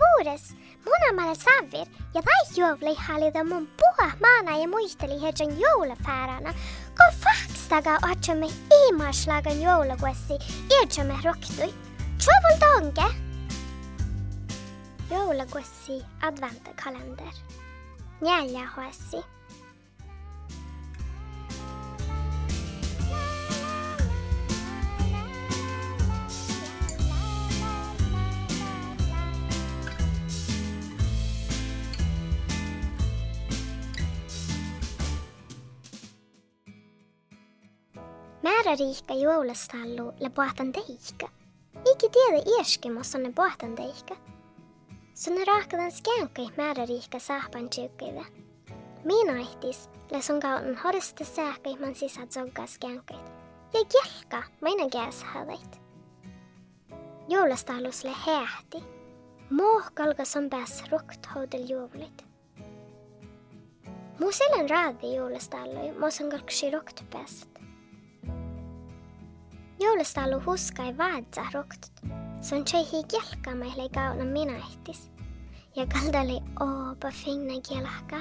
puures, munamalle savir ja väijuovli halida mun puha maana ja muisteli hetken joulafäärana, kun fakstaga otsamme imaslagan joulukuessi iltsamme roktui. Trovol donge! Joulukuessi adventakalender. Neljä huessi. määrariihka jõulasta allu le puhtan teihka. Iki tiedä ieskemus on ne puhtan teihka. Sunne rahkadan skänkei määrariihka sahpan tjykkive. Mina ehtis, le sun kauden horiste sähkei man sisad zogga skänkeit. Ja jälka meina gääshäveit. Joulasta alus le häähti. Muohkalgas on pääs rukthoudel juovlit. Mu selen raadi joulasta allu, ma saan kalksi rukt päästä. Joulustaulu huska ei vaadza rohtud. see on tšehhi kelka meile kauna mina ehtis ja kaldali ooba finne kielaka.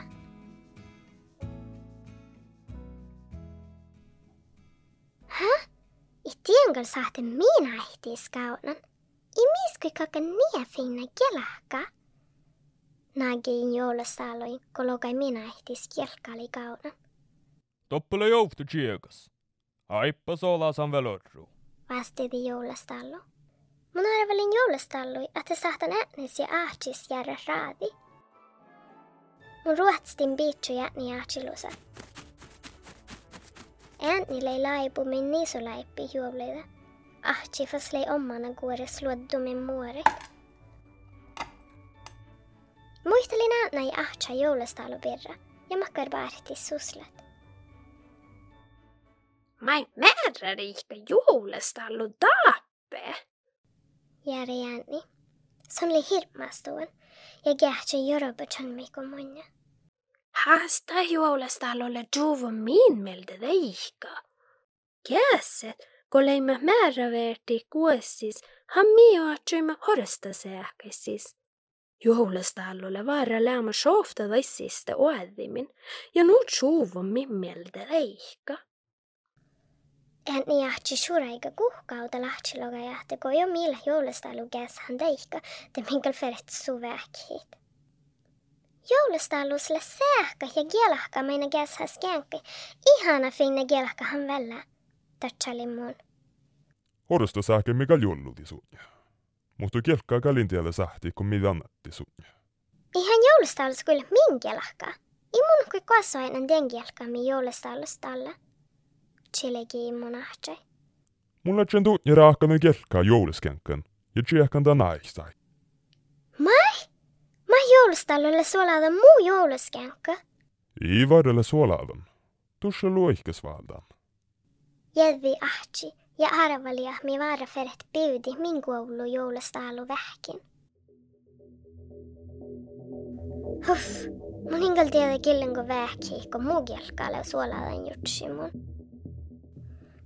Häh? I tiengal sahte minä ehtis kaunan. I miskui kaka nie finne kielaka. Nägin joulustaluin, kun lokai minä ehtis kielkali kaunan. Toppele jouhtu tjekas. Aippa sola san velorru. Vasti di joulestallu. Mun arvelin joulestallui, että saatan äänesi ja ahtis järä raadi. Mun ruotstin biitsu jääni ahtilusa. Äänille ei laipu min niisulaippi juoleida. Ahti faslei ommana kuore sluoddumin muorit. Muistelin äänä ja ahtsa joulestallu pirra ja makkar baarti suslet. Suslat. Mai määrärihka juulestallu tappe. Jääri jäänni. Se oli hirmastuun ja kähtsä jorobachan mikko munja. Haasta juulestallulle juuva min melde teihka. Käset, kun leimme määräverti kuessis, han mio atsymme horsta sähkäisis. Juulestallulle vaara lämä softa taissista oäddimin, ja nu juuva min teihka. Ääni jahti suraiga kuhkauda lahtsi logajahti, kun jo millä joulestalu käs hän teikka, te minkal feret suväkhiit. Joulestalusle sähkä ja kielahka meina käs hän skänki, ihana finna kielahka hän vällä, tatsali mun. Horsta sähke mikä julluti sunja. Mutta kelkkaa kalintielle sähti, kun mitä annatti sunja. Ihan joulestalus kyllä min kielahka. I mun kui kasvainen den kielka mi joulestalus Tšilegi monahtše. Mulla on tuutni raakkanen kelkkaa jouliskenkkän ja tsiekkan ta naistai. Mai? Ma joulustallulle suolaadan muu jouliskenkka. Ei varrella suolaadan. Tuossa luohkas valtaan. Jädvi ahtsi ja arvaliahmi varferet piudi min koulu joulustaalu vähkin. Huff, mun hingal tiedä killen kun vähkiikko muu kelkkaalle suolaadan jutsimun.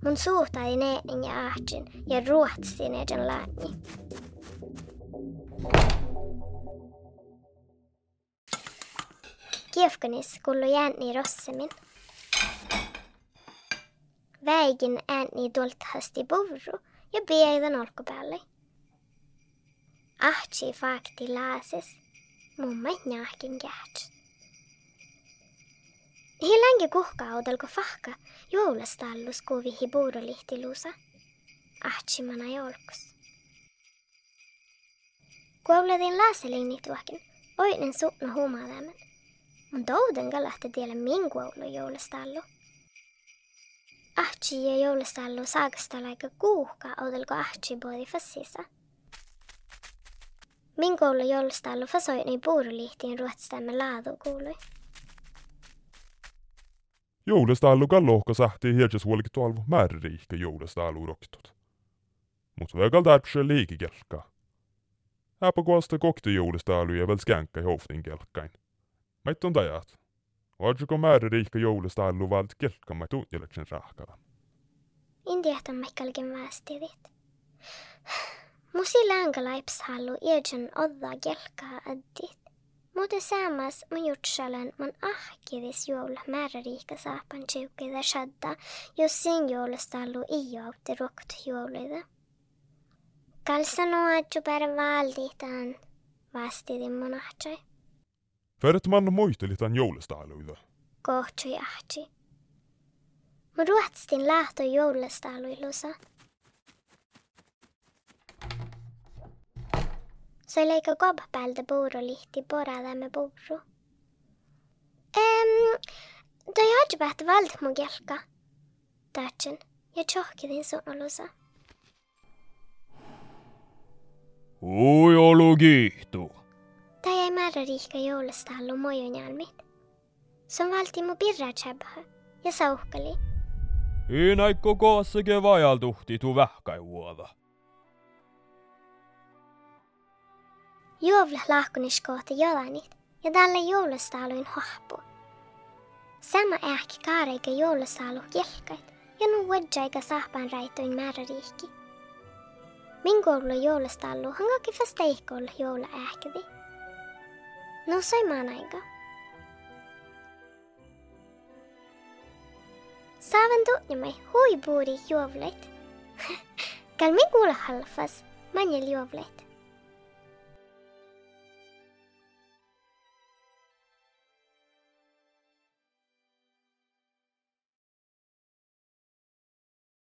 Mun. Suhtadi neetin ja ahtsin ja ruotsi neetin laani. Kiefkanis kullu jäänni rossemin. Väigin äänni tuoltahasti puvru ja pieidan olkupäälle. Ahtsi fakti laases. Mummait njahkin kähtsät. Hilängi kuhkaudel kun fahka joulestallus kuvihi puurolihtilusa. Ahtsimana jolkus. Kuoletin laaselinni tuokin, oinen suutna huumaadamen. Mun touden kalahti tiellä min kuolu joulestallu. Ahtsi ja joulestallu saakasta aika kuuhka oudelko ahtsi puoli fassissa. Min koulu joulestallu fasoini puurolihtiin ruotsistämme laadu kuului. Joulestallu kallohka sähti hielses huolikin tuolvu määririihke joulestallu roktut. Mut vägal täpsä liiki kelkkaa. Häpä kuosta kokti joulestallu ja väl skänkä hoftin kelkkain. Mait on tajat. Ootsuko määririihke joulestallu valt kelkka mä tuutjeleksen rahkalan. Indiahtan mekkalkin väestidit. Musi länkalaipshallu iedjan odda gelkaa addit. Mä jutsalen man ahkivis juolla määräriikka saapan tjukkida shadda, jos sen juolastallu ei jouti rukt juolida. Kalsanoa bara valditaan, vastidi mun ahtsai. För man muistelitan joulustaaluida. Kohtsui ahti. Mä ruotstin lahto joulustaaluilusa. see lõiga koha peal ta puuru lihti poradamme puuru ehm,. ta ei ole päht vald mu kelka, tahtsin ja tšohkidin sõnuluse. oi olu kihtu. ta jäi määrä riihka joulusta allu mojunjalmit. Se on valti mu pirra tšäbhä ja sauhkali. ei näikko koossake vajaltuhti tu vähka juoda. Vähkäivuoda. Juovla lahkuniskoota jolanit ja tälle joulustaluin hahpu. Sama ähki kaareikä joulustalu kelkait ja nu wadjaiga sahpan raitoin määräriikki. Min koulu joulustalu hangoki fasteikolla joula ähkidi. No sai maanaiga. Saavan tunnimai hui buuri juovleit. Kal mi kuule halfas, manjel juovleit.